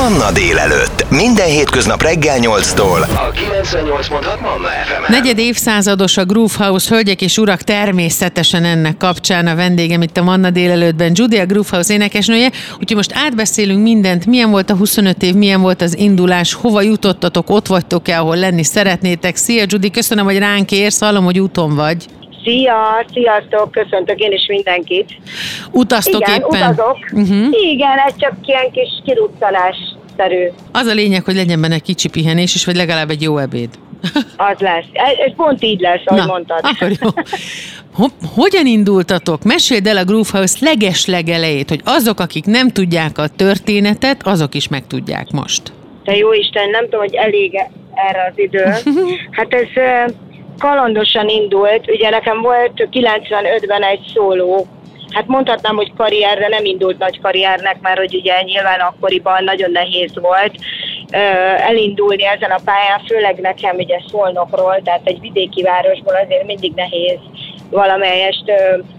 Manna délelőtt. Minden hétköznap reggel 8-tól. A 98.6 Manna fm Negyed évszázados a Groove House, hölgyek és urak, természetesen ennek kapcsán a vendégem itt a Manna délelőttben, Judy, a Groove House énekesnője. Úgyhogy most átbeszélünk mindent, milyen volt a 25 év, milyen volt az indulás, hova jutottatok, ott vagytok-e, ahol lenni szeretnétek. Szia Judy, köszönöm, hogy ránk érsz, hallom, hogy úton vagy. Szia, sziasztok, köszöntök én is mindenkit. Utaztok Igen, éppen. utazok. Uh-huh. Igen, ez csak ilyen kis kiruccanás szerű. Az a lényeg, hogy legyen benne kicsi pihenés is, vagy legalább egy jó ebéd. Az lesz. Ez, pont így lesz, ahogy mondtad. akkor jó. Ho- hogyan indultatok? Meséld el a Groove House leges legelejét, hogy azok, akik nem tudják a történetet, azok is megtudják most. Te jó Isten, nem tudom, hogy elég erre az idő. Hát ez kalandosan indult. Ugye nekem volt 95-ben egy szóló Hát mondhatnám, hogy karrierre nem indult nagy karriernek, mert hogy ugye nyilván akkoriban nagyon nehéz volt elindulni ezen a pályán, főleg nekem ugye Szolnokról, tehát egy vidéki városból azért mindig nehéz valamelyest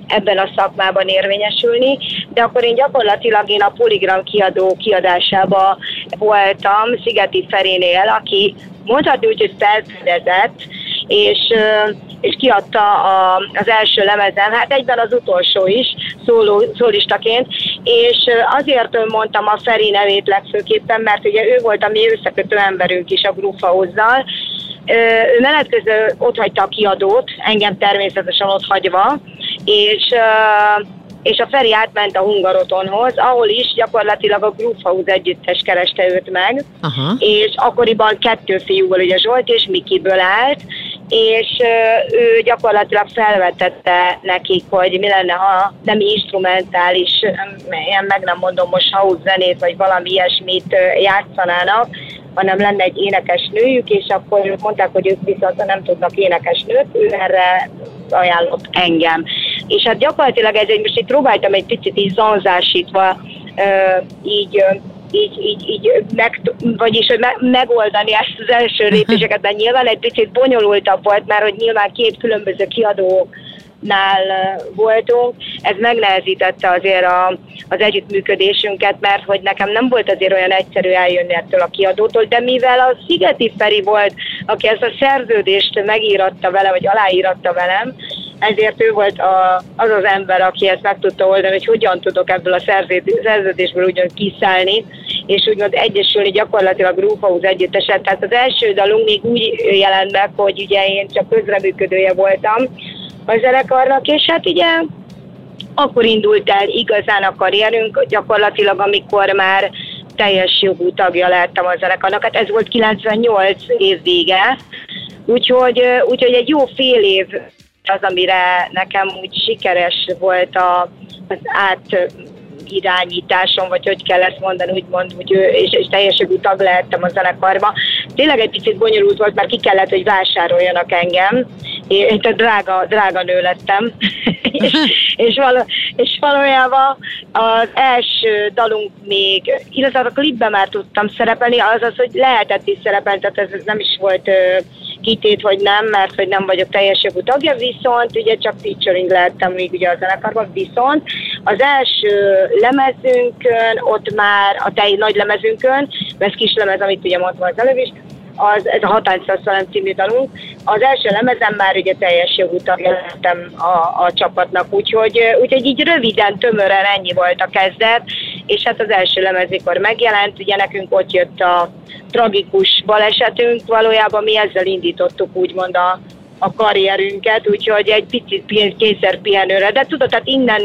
ebben a szakmában érvényesülni, de akkor én gyakorlatilag én a Poligram kiadó kiadásába voltam Szigeti Ferénél, aki mondhatni úgy, hogy felfedezett, és, és kiadta a, az első lemezem, hát egyben az utolsó is, szóló, szólistaként, és azért mondtam a Feri nevét legfőképpen, mert ugye ő volt a mi összekötő emberünk is a Grufahozzal, ő menet közben ott hagyta a kiadót, engem természetesen ott hagyva, és, és a Feri átment a Hungarotonhoz, ahol is gyakorlatilag a Groove együttes kereste őt meg, Aha. és akkoriban kettő fiúból, ugye Zsolt és Mikiből állt, és ő gyakorlatilag felvetette nekik, hogy mi lenne, ha nem instrumentális, ilyen meg nem mondom most house zenét, vagy valami ilyesmit játszanának, hanem lenne egy énekes nőjük, és akkor ők mondták, hogy ők viszont nem tudnak énekes nőt, ő erre ajánlott engem. És hát gyakorlatilag ez egy, most itt próbáltam egy picit így zanzásítva így így, így, így meg, vagyis megoldani ezt az első lépéseket, de nyilván egy picit bonyolultabb volt, mert hogy nyilván két különböző kiadónál voltunk, ez megnehezítette azért a, az együttműködésünket, mert hogy nekem nem volt azért olyan egyszerű eljönni ettől a kiadótól, de mivel a Szigeti Feri volt, aki ezt a szerződést megíratta vele, vagy aláíratta velem, ezért ő volt a, az az ember, aki ezt meg tudta oldani, hogy hogyan tudok ebből a szerződ- szerződésből ugyan kiszállni, és úgymond egyesülni gyakorlatilag Groove House együtteset. Tehát az első dalunk még úgy jelent meg, hogy ugye én csak közreműködője voltam a zenekarnak, és hát ugye akkor indult el igazán a karrierünk, gyakorlatilag amikor már teljes jogú tagja lettem a zenekarnak. Hát ez volt 98 év vége, úgyhogy, úgyhogy egy jó fél év az, amire nekem úgy sikeres volt a, az át irányításom, vagy hogy kell ezt mondani, úgymond, hogy ő, és, és teljes jogú tag lehettem a zenekarba. Tényleg egy picit bonyolult volt, mert ki kellett, hogy vásároljanak engem. Én tehát drága, drága nő lettem. és, és, való, és valójában az első dalunk még, illetve a klipben már tudtam szerepelni, az az, hogy lehetett is szerepelni, tehát ez, ez nem is volt ö, kitét, hogy nem, mert hogy nem vagyok teljes jogú tagja, viszont ugye csak featuring lehettem még ugye a zenekarban, viszont az első lemezünkön, ott már a tej nagy lemezünkön, ez kis lemez, amit ugye mondtam az előbb is, az, ez a Hatányszaszalem című dalunk. Az első lemezem már ugye teljes jogú lettem a, a csapatnak, úgyhogy, úgyhogy így röviden, tömören ennyi volt a kezdet, és hát az első lemez, mikor megjelent, ugye nekünk ott jött a tragikus balesetünk, valójában mi ezzel indítottuk úgymond a, a karrierünket, úgyhogy egy picit pi- kényszerpihenőre, de tudod, tehát innen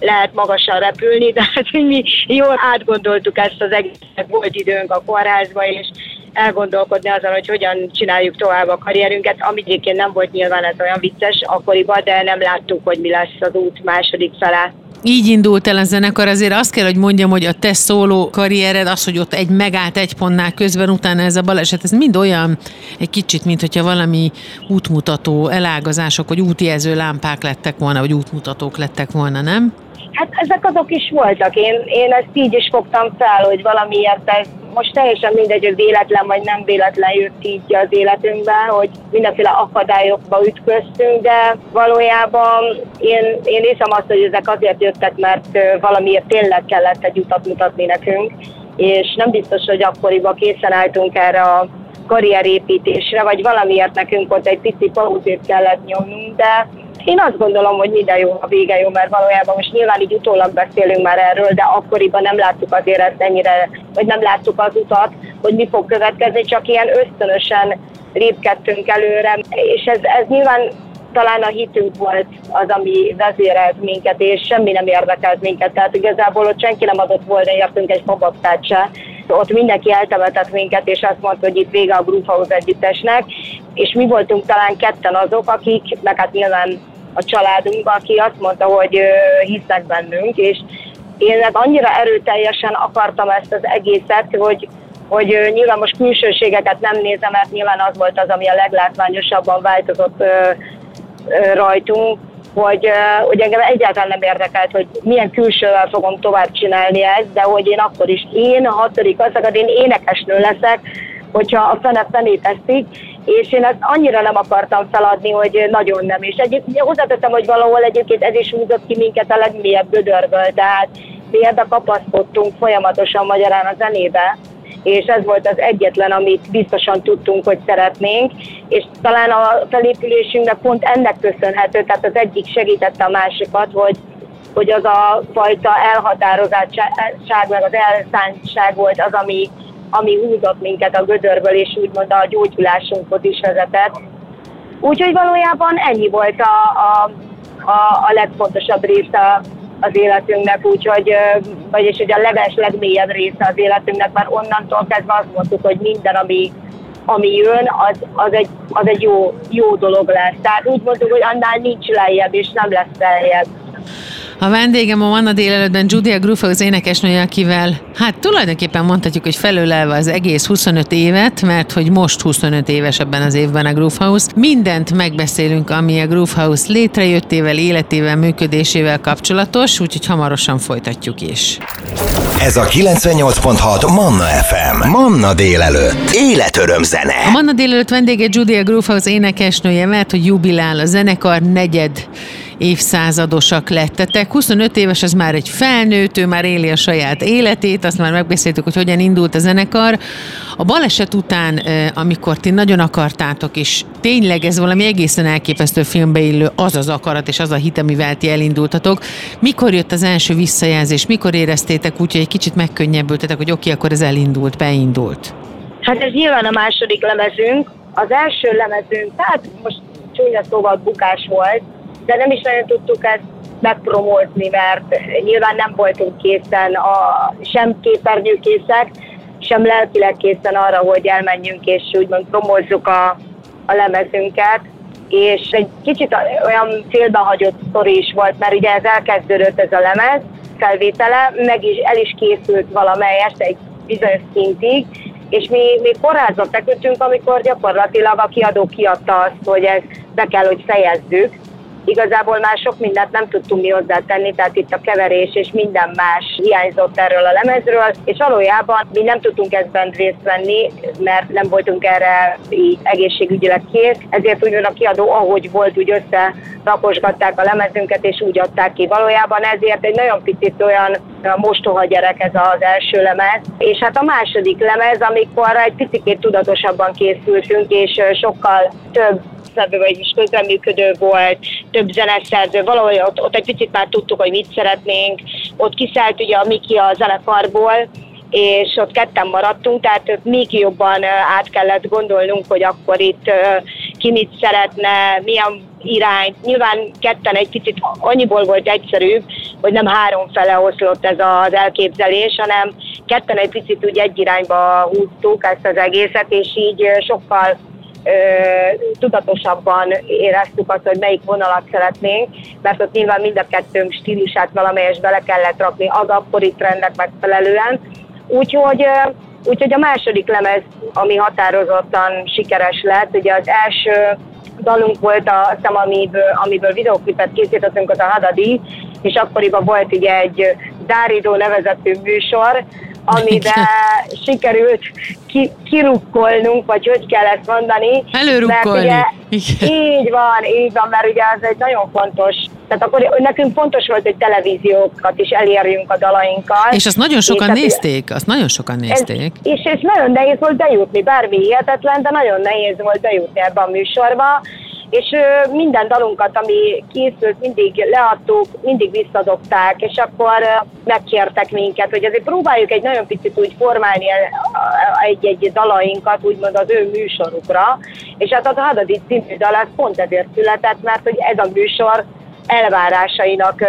lehet magasan repülni, de hát mi jól átgondoltuk ezt az egészet, volt időnk a kórházba, és elgondolkodni azon, hogy hogyan csináljuk tovább a karrierünket, ami egyébként nem volt nyilván ez olyan vicces akkoriban, de nem láttuk, hogy mi lesz az út második fele. Így indult el a zenekar, azért azt kell, hogy mondjam, hogy a te szóló karriered, az, hogy ott egy megállt egy pontnál közben, utána ez a baleset, ez mind olyan egy kicsit, mint hogyha valami útmutató elágazások, vagy útjelző lámpák lettek volna, vagy útmutatók lettek volna, nem? Hát ezek azok is voltak. Én, én ezt így is fogtam fel, hogy valamiért ez most teljesen mindegy, hogy véletlen vagy nem véletlen jött így az életünkbe, hogy mindenféle akadályokba ütköztünk, de valójában én, én hiszem azt, hogy ezek azért jöttek, mert valamiért tényleg kellett egy utat mutatni nekünk, és nem biztos, hogy akkoriban készen álltunk erre a karrierépítésre, vagy valamiért nekünk ott egy pici pauzét kellett nyomnunk, de én azt gondolom, hogy minden jó, a vége jó, mert valójában most nyilván így utólag beszélünk már erről, de akkoriban nem láttuk azért ezt ennyire, vagy nem láttuk az utat, hogy mi fog következni, csak ilyen ösztönösen lépkedtünk előre, és ez, ez nyilván talán a hitünk volt az, ami vezérelt minket, és semmi nem érdekelt minket. Tehát igazából ott senki nem adott volna értünk egy fogadtát se. Ott mindenki eltemetett minket, és azt mondta, hogy itt vége a Groove együttesnek, és mi voltunk talán ketten azok, akik, meg hát nyilván a családunk, aki azt mondta, hogy hisznek bennünk, és én meg annyira erőteljesen akartam ezt az egészet, hogy hogy nyilván most külsőségeket nem nézem, mert nyilván az volt az, ami a leglátványosabban változott rajtunk, hogy, hogy engem egyáltalán nem érdekelt, hogy milyen külsővel fogom tovább csinálni ezt, de hogy én akkor is én, a hatodik az, én énekesnő leszek, hogyha a fene fenét teszik, és én ezt annyira nem akartam feladni, hogy nagyon nem. És egyébként hozzátettem, hogy valahol egyébként ez is húzott ki minket a legmélyebb gödörből, tehát mi ebbe kapaszkodtunk folyamatosan magyarán a zenébe, és ez volt az egyetlen, amit biztosan tudtunk, hogy szeretnénk, és talán a felépülésünknek pont ennek köszönhető, tehát az egyik segítette a másikat, hogy hogy az a fajta elhatározottság, meg az elszántság volt az, ami, ami húzott minket a gödörből, és úgymond a gyógyulásunkhoz is vezetett. Úgyhogy valójában ennyi volt a, a, a, a legfontosabb része az életünknek, úgyhogy, vagyis hogy a leges, legmélyebb része az életünknek, mert onnantól kezdve azt mondtuk, hogy minden, ami, ami jön, az, az, egy, az egy jó, jó dolog lesz. Tehát úgy mondtuk, hogy annál nincs lejjebb, és nem lesz lejjebb. A vendégem a Vanna délelőttben Judia Grufa, az énekesnője, akivel hát tulajdonképpen mondhatjuk, hogy felölelve az egész 25 évet, mert hogy most 25 éves ebben az évben a Groove House. Mindent megbeszélünk, ami a Groove House létrejöttével, életével, működésével kapcsolatos, úgyhogy hamarosan folytatjuk is. Ez a 98.6 Manna FM. Manna délelőtt. Életöröm zene. A Manna délelőtt vendége Judia Groove House énekesnője, mert hogy jubilál a zenekar negyed évszázadosak lettetek. 25 éves, az már egy felnőtt, ő már éli a saját életét, azt már megbeszéltük, hogy hogyan indult a zenekar. A baleset után, amikor ti nagyon akartátok, és tényleg ez valami egészen elképesztő filmbe illő az az akarat és az a hit, amivel ti elindultatok. Mikor jött az első visszajelzés, mikor éreztétek úgy, hogy egy kicsit megkönnyebbültetek, hogy oké, okay, akkor ez elindult, beindult? Hát ez nyilván a második lemezünk. Az első lemezünk, tehát most csúnya szóval bukás volt, de nem is nagyon tudtuk ezt megpromózni, mert nyilván nem voltunk készen, a, sem képernyőkészek, sem lelkileg készen arra, hogy elmenjünk és úgymond promózzuk a, a lemezünket, és egy kicsit olyan félbehagyott sztori is volt, mert ugye ez elkezdődött ez a lemez felvétele, meg is el is készült valamelyest egy bizonyos szintig, és mi, mi forrázva feküdtünk, amikor gyakorlatilag a kiadó kiadta azt, hogy ezt be kell, hogy fejezzük, Igazából már sok mindent nem tudtunk mi hozzátenni, tehát itt a keverés és minden más hiányzott erről a lemezről, és valójában mi nem tudtunk ezben részt venni, mert nem voltunk erre egészségügyileg kész, ezért úgy a kiadó, ahogy volt, úgy összeraposgatták a lemezünket, és úgy adták ki. Valójában ezért egy nagyon picit olyan mostoha gyerek ez az első lemez, és hát a második lemez, amikor egy picit tudatosabban készültünk, és sokkal több szerző, vagyis közreműködő volt, több zeneszerző, valahogy ott, ott egy picit már tudtuk, hogy mit szeretnénk, ott kiszállt ugye a Miki a zenekarból, és ott ketten maradtunk, tehát még jobban át kellett gondolnunk, hogy akkor itt ki mit szeretne, milyen irányt. Nyilván ketten egy picit annyiból volt egyszerűbb, hogy nem három fele oszlott ez az elképzelés, hanem ketten egy picit úgy egy irányba húztuk ezt az egészet, és így sokkal tudatosabban éreztük azt, hogy melyik vonalat szeretnénk, mert ott nyilván mind a kettőnk stílusát valamelyes bele kellett rakni az akkori trendek megfelelően. Úgyhogy Úgyhogy a második lemez, ami határozottan sikeres lett, ugye az első dalunk volt a szem, amiből, amiből videoklipet készítettünk, az a Hadadi, és akkoriban volt ugye egy Dáridó nevezetű műsor, amiben sikerült ki, kirukkolnunk, vagy hogy kell ezt mondani. Előrukkolni. Mert ugye, így van, így van, mert ugye ez egy nagyon fontos, tehát akkor nekünk fontos volt, hogy televíziókat is elérjünk a dalainkkal. És azt nagyon sokan és nézték, azt nagyon sokan nézték. Ez, és, és nagyon nehéz volt bejutni, bármi hihetetlen, de nagyon nehéz volt bejutni ebbe a műsorba, és minden dalunkat, ami készült, mindig leadtuk, mindig visszadobták, és akkor megkértek minket, hogy azért próbáljuk egy nagyon picit úgy formálni egy-egy dalainkat, úgymond az ő műsorukra, és hát a Hadadi című dal az pont ezért született, mert hogy ez a műsor elvárásainak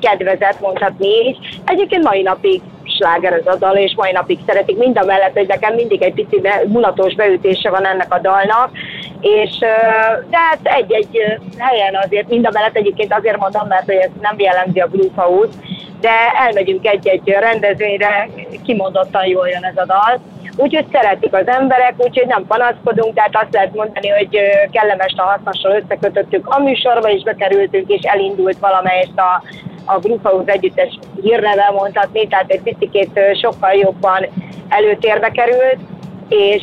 kedvezett, mondhatni így. Egyébként mai napig sláger ez a dal, és mai napig szeretik, mind a mellett, hogy nekem mindig egy pici mulatos beütése van ennek a dalnak, és de hát egy-egy helyen azért, mind a mellett egyébként azért mondom, mert hogy ez nem jellemzi a Blue House, de elmegyünk egy-egy rendezvényre, kimondottan jól jön ez a dal. Úgyhogy szeretik az emberek, úgyhogy nem panaszkodunk, tehát azt lehet mondani, hogy kellemes a hasznosan összekötöttük a műsorba, és bekerültünk, és elindult valamelyest a, a House együttes hírneve mondhatni, tehát egy picit sokkal jobban előtérbe került, és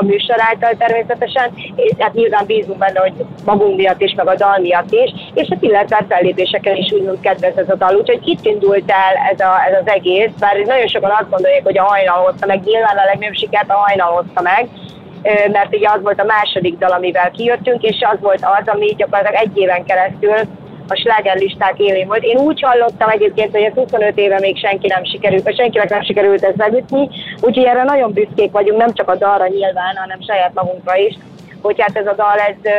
a műsor által természetesen, és hát nyilván bízunk benne, hogy magunk miatt is, meg a dal miatt is, és hát illetve a fellépéseken is úgymond kedvez ez a dal. Úgyhogy itt indult el ez, a, ez az egész, bár nagyon sokan azt gondolják, hogy a hajnal hozta meg, nyilván a legnagyobb sikert a hajnal hozta meg, mert ugye az volt a második dal, amivel kijöttünk, és az volt az, ami gyakorlatilag egy éven keresztül a slágerlisták élén volt. Én úgy hallottam egyébként, hogy ez 25 éve még senki nem sikerült, senkinek nem sikerült ezt megütni, úgyhogy erre nagyon büszkék vagyunk, nem csak a dalra nyilván, hanem saját magunkra is, hogy hát ez a dal, ez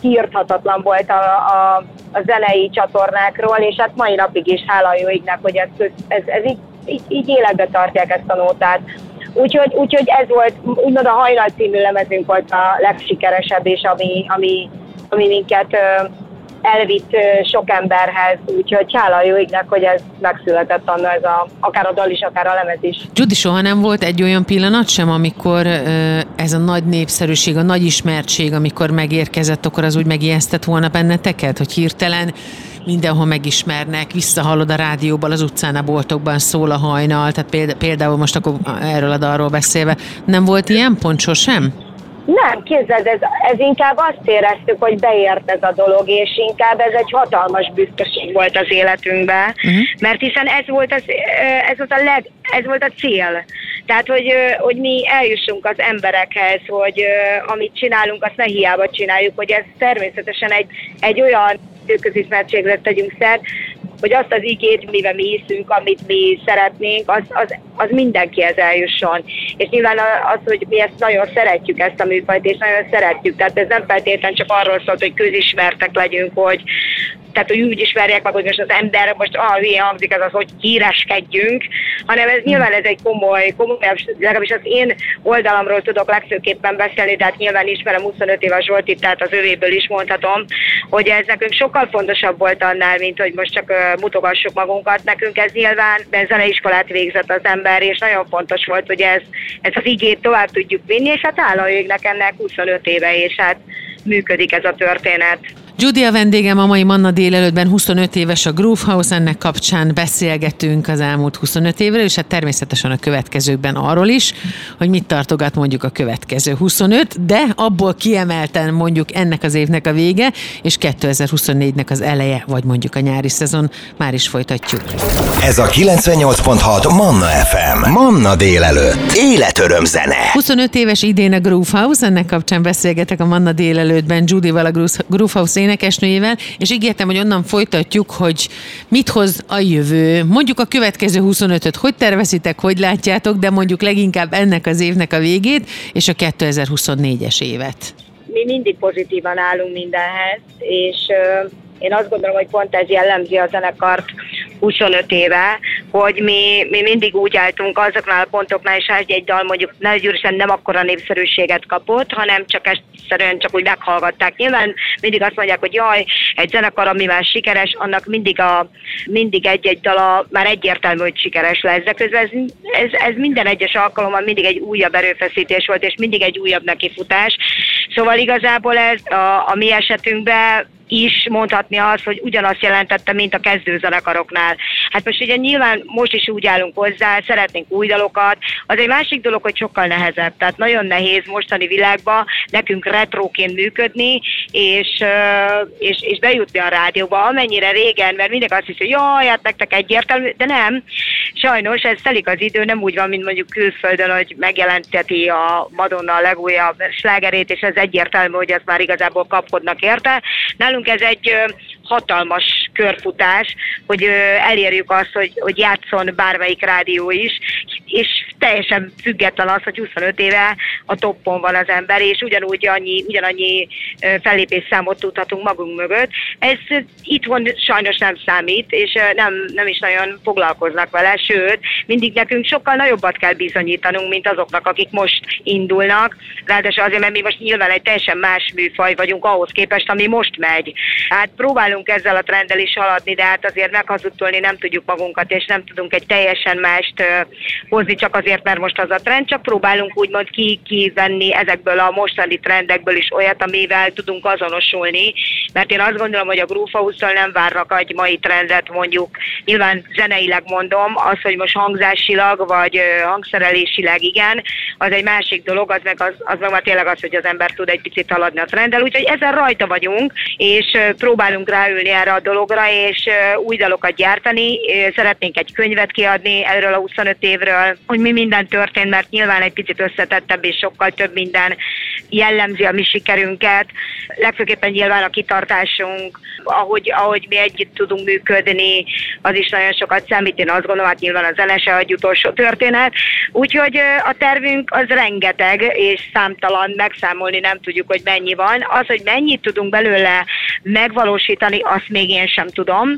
kiirthatatlan volt a, a, a zenei csatornákról, és hát mai napig is hála jó égnek, hogy ez, ez, ez így, így, így életbe tartják ezt a nótát. Úgyhogy, úgyhogy ez volt, úgymond a Hajnal című lemezünk volt a legsikeresebb, és ami, ami, ami minket elvitt sok emberhez, úgyhogy hála jó égnek, hogy ez megszületett anna ez a, akár a dal is, akár a lemez is. Judy, soha nem volt egy olyan pillanat sem, amikor ez a nagy népszerűség, a nagy ismertség, amikor megérkezett, akkor az úgy megijesztett volna benneteket, hogy hirtelen mindenhol megismernek, visszahallod a rádióban, az utcán, a boltokban szól a hajnal, tehát például most akkor erről a dalról beszélve, nem volt ilyen pont sosem? Nem, képzeld, ez, ez inkább azt éreztük, hogy beért ez a dolog, és inkább ez egy hatalmas büszkeség volt az életünkben, uh-huh. mert hiszen ez volt, az, ez, volt a leg, ez volt a cél. Tehát, hogy, hogy mi eljussunk az emberekhez, hogy amit csinálunk, azt ne hiába csináljuk, hogy ez természetesen egy, egy olyan közismertségre tegyünk szert, hogy azt az igét, mivel mi hiszünk, amit mi szeretnénk, az, az, az mindenkihez eljusson. És nyilván az, hogy mi ezt nagyon szeretjük, ezt a műfajt, és nagyon szeretjük. Tehát ez nem feltétlenül csak arról szólt, hogy közismertek legyünk, hogy, tehát hogy úgy ismerjek meg, hogy most az ember most ah, hülye hangzik ez az, hogy híreskedjünk, hanem ez nyilván ez egy komoly, komoly, legalábbis az én oldalamról tudok legfőképpen beszélni, tehát nyilván ismerem 25 éves Zsoltit, tehát az övéből is mondhatom, hogy ez nekünk sokkal fontosabb volt annál, mint hogy most csak mutogassuk magunkat. Nekünk ez nyilván zeneiskolát végzett az ember, és nagyon fontos volt, hogy ez, ez az igét tovább tudjuk vinni, és hát áll a ennek 25 éve, és hát működik ez a történet. Judy a vendégem a mai Manna délelőttben 25 éves a Groove House, ennek kapcsán beszélgetünk az elmúlt 25 évről, és hát természetesen a következőkben arról is, hogy mit tartogat mondjuk a következő 25, de abból kiemelten mondjuk ennek az évnek a vége, és 2024-nek az eleje, vagy mondjuk a nyári szezon, már is folytatjuk. Ez a 98.6 Manna FM. Manna délelőtt. Életöröm zene. 25 éves idén a Groove House, ennek kapcsán beszélgetek a Manna délelőttben Judy-val a Groove House énekesnőjével, és ígértem, hogy onnan folytatjuk, hogy mit hoz a jövő. Mondjuk a következő 25-öt hogy tervezitek, hogy látjátok, de mondjuk leginkább ennek az évnek a végét, és a 2024-es évet. Mi mindig pozitívan állunk mindenhez, és én azt gondolom, hogy pont ez jellemzi a zenekart 25 éve, hogy mi, mi mindig úgy álltunk azoknál a pontoknál, és egy, egy dal mondjuk nagygyűrűsen nem akkora népszerűséget kapott, hanem csak egyszerűen csak úgy meghallgatták. Nyilván mindig azt mondják, hogy jaj, egy zenekar, amivel sikeres, annak mindig, a, mindig egy-egy dala már egyértelmű, hogy sikeres lesz. De közben ez, ez, ez minden egyes alkalommal mindig egy újabb erőfeszítés volt, és mindig egy újabb nekifutás. Szóval igazából ez a, a mi esetünkben is mondhatni azt, hogy ugyanazt jelentette, mint a kezdőzenekaroknál. Hát most ugye nyilván most is úgy állunk hozzá, szeretnénk új dalokat, az egy másik dolog, hogy sokkal nehezebb, tehát nagyon nehéz mostani világban nekünk retróként működni, és, és, és bejutni a rádióba, amennyire régen, mert mindenki azt hiszi, hogy jaj, hát nektek egyértelmű, de nem. Sajnos ez telik az idő, nem úgy van, mint mondjuk külföldön, hogy megjelenteti a Madonna a legújabb slágerét, és ez egyértelmű, hogy ez már igazából kapkodnak érte. Nálunk ez egy hatalmas körfutás, hogy elérjük azt, hogy, hogy játszon bármelyik rádió is, és teljesen független az, hogy 25 éve a toppon van az ember, és ugyanúgy annyi, ugyanannyi fellépés számot tudhatunk magunk mögött. Ez itt van sajnos nem számít, és nem, nem is nagyon foglalkoznak vele, sőt, mindig nekünk sokkal nagyobbat kell bizonyítanunk, mint azoknak, akik most indulnak. Ráadásul azért, mert mi most nyilván egy teljesen más műfaj vagyunk ahhoz képest, ami most megy. Hát próbálunk ezzel a trenddel is haladni, de hát azért meghazudtolni nem tudjuk magunkat, és nem tudunk egy teljesen mást hozni csak azért, mert most az a trend, csak próbálunk úgymond ki, kivenni ezekből a mostani trendekből is olyat, amivel tudunk azonosulni, mert én azt gondolom, hogy a Groovehouse-tól nem várnak egy mai trendet mondjuk, nyilván zeneileg mondom, az, hogy most hangzásilag vagy hangszerelésileg igen, az egy másik dolog, az meg, az, az meg már tényleg az, hogy az ember tud egy picit haladni a trenddel, úgyhogy ezen rajta vagyunk, és próbálunk ráülni erre a dologra, és új dalokat gyártani. Szeretnénk egy könyvet kiadni erről a 25 évről, hogy mi minden történt, mert nyilván egy picit összetettebb és sokkal több minden jellemzi a mi sikerünket. Legfőképpen nyilván a kitartásunk, ahogy, ahogy mi együtt tudunk működni, az is nagyon sokat számít. Én azt gondolom, hát nyilván a zene se egy utolsó történet. Úgyhogy a tervünk az rengeteg, és számtalan, megszámolni nem tudjuk, hogy mennyi van. Az, hogy mennyit tudunk belőle megvalósítani, azt még én sem tudom.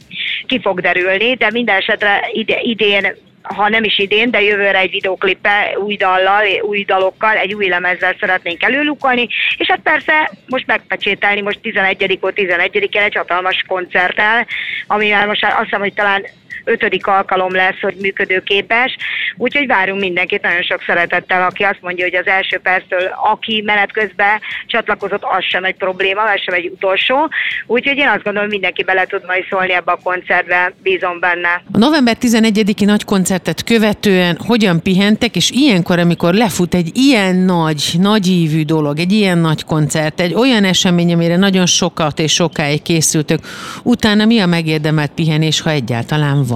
Ki fog derülni, de minden esetre ide, idén ha nem is idén, de jövőre egy videoklippe új dallal, új dalokkal, egy új lemezzel szeretnénk előlukolni, és hát persze most megpecsételni, most 11 11-én egy hatalmas koncerttel, amivel most azt hiszem, hogy talán ötödik alkalom lesz, hogy működőképes. Úgyhogy várunk mindenkit nagyon sok szeretettel, aki azt mondja, hogy az első perctől, aki menet közben csatlakozott, az sem egy probléma, az sem egy utolsó. Úgyhogy én azt gondolom, mindenki bele tud majd szólni ebbe a koncertbe, bízom benne. A november 11-i nagy koncertet követően hogyan pihentek, és ilyenkor, amikor lefut egy ilyen nagy, nagy ívű dolog, egy ilyen nagy koncert, egy olyan esemény, amire nagyon sokat és sokáig készültök, utána mi a megérdemelt pihenés, ha egyáltalán van?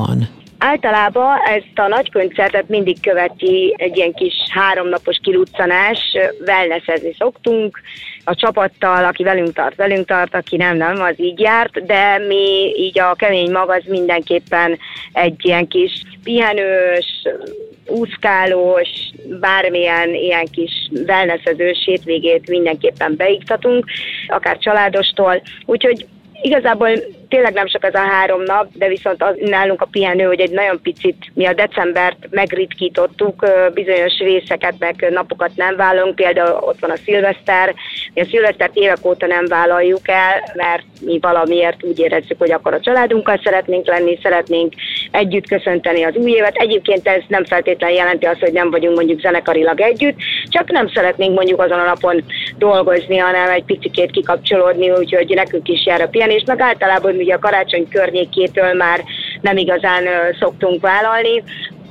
Általában ezt a nagy koncertet mindig követi egy ilyen kis háromnapos kiluccanás, wellnessezni szoktunk, a csapattal, aki velünk tart, velünk tart, aki nem, nem, az így járt, de mi így a kemény mag az mindenképpen egy ilyen kis pihenős, úszkálós, bármilyen ilyen kis wellnessezős hétvégét mindenképpen beiktatunk, akár családostól. Úgyhogy igazából tényleg nem sok ez a három nap, de viszont az, nálunk a pihenő, hogy egy nagyon picit, mi a decembert megritkítottuk, bizonyos részeket, meg napokat nem vállalunk, például ott van a szilveszter, mi a szilvesztert évek óta nem vállaljuk el, mert mi valamiért úgy érezzük, hogy akkor a családunkkal szeretnénk lenni, szeretnénk együtt köszönteni az új évet. Egyébként ez nem feltétlenül jelenti azt, hogy nem vagyunk mondjuk zenekarilag együtt, csak nem szeretnénk mondjuk azon a napon dolgozni, hanem egy picit kikapcsolódni, úgyhogy nekünk is jár a pihenés, meg általában ugye a karácsony környékétől már nem igazán szoktunk vállalni.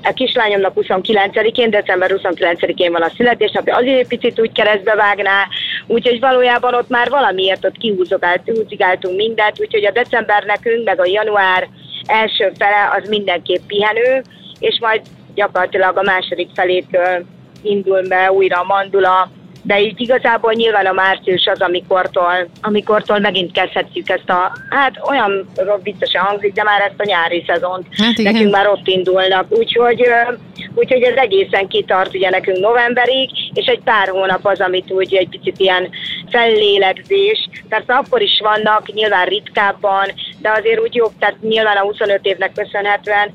A kislányomnak 29-én, december 29-én van a születésnapja, azért egy picit úgy keresztbe vágná, úgyhogy valójában ott már valamiért ott kihúzigáltunk mindent, úgyhogy a december nekünk, meg a január első fele az mindenképp pihenő, és majd gyakorlatilag a második felétől indul be újra a mandula, de így igazából nyilván a március az, amikortól, amikortól megint kezdhetjük ezt a, hát olyan viccesen hangzik, de már ezt a nyári szezont. Hát nekünk már ott indulnak, úgyhogy, úgyhogy ez egészen kitart ugye nekünk novemberig, és egy pár hónap az, amit úgy egy picit ilyen fellélegzés, persze akkor is vannak, nyilván ritkábban, de azért úgy jobb, tehát nyilván a 25 évnek köszönhetően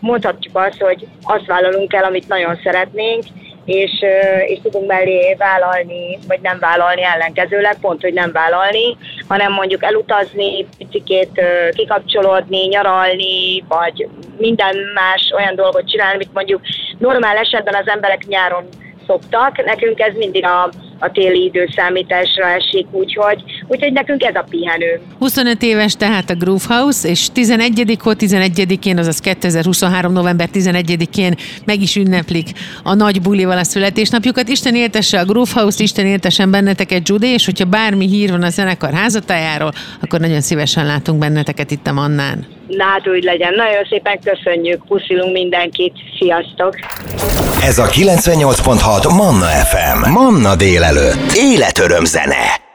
mondhatjuk azt, hogy azt vállalunk el, amit nagyon szeretnénk, és, és tudunk mellé vállalni, vagy nem vállalni ellenkezőleg, pont, hogy nem vállalni, hanem mondjuk elutazni, picikét kikapcsolódni, nyaralni, vagy minden más olyan dolgot csinálni, amit mondjuk normál esetben az emberek nyáron szoktak. Nekünk ez mindig a, a téli időszámításra esik, úgyhogy, úgyhogy nekünk ez a pihenő. 25 éves tehát a Groove House, és 11 hó 11-én, azaz 2023. november 11-én meg is ünneplik a nagy bulival a születésnapjukat. Isten éltesse a Groove House, Isten éltessen benneteket, Judy, és hogyha bármi hír van a zenekar házatájáról, akkor nagyon szívesen látunk benneteket itt a Mannán. Hát úgy legyen. Nagyon szépen köszönjük, puszilunk mindenkit. Sziasztok! Ez a 98.6 Manna FM. Manna délelőtt. Életöröm zene.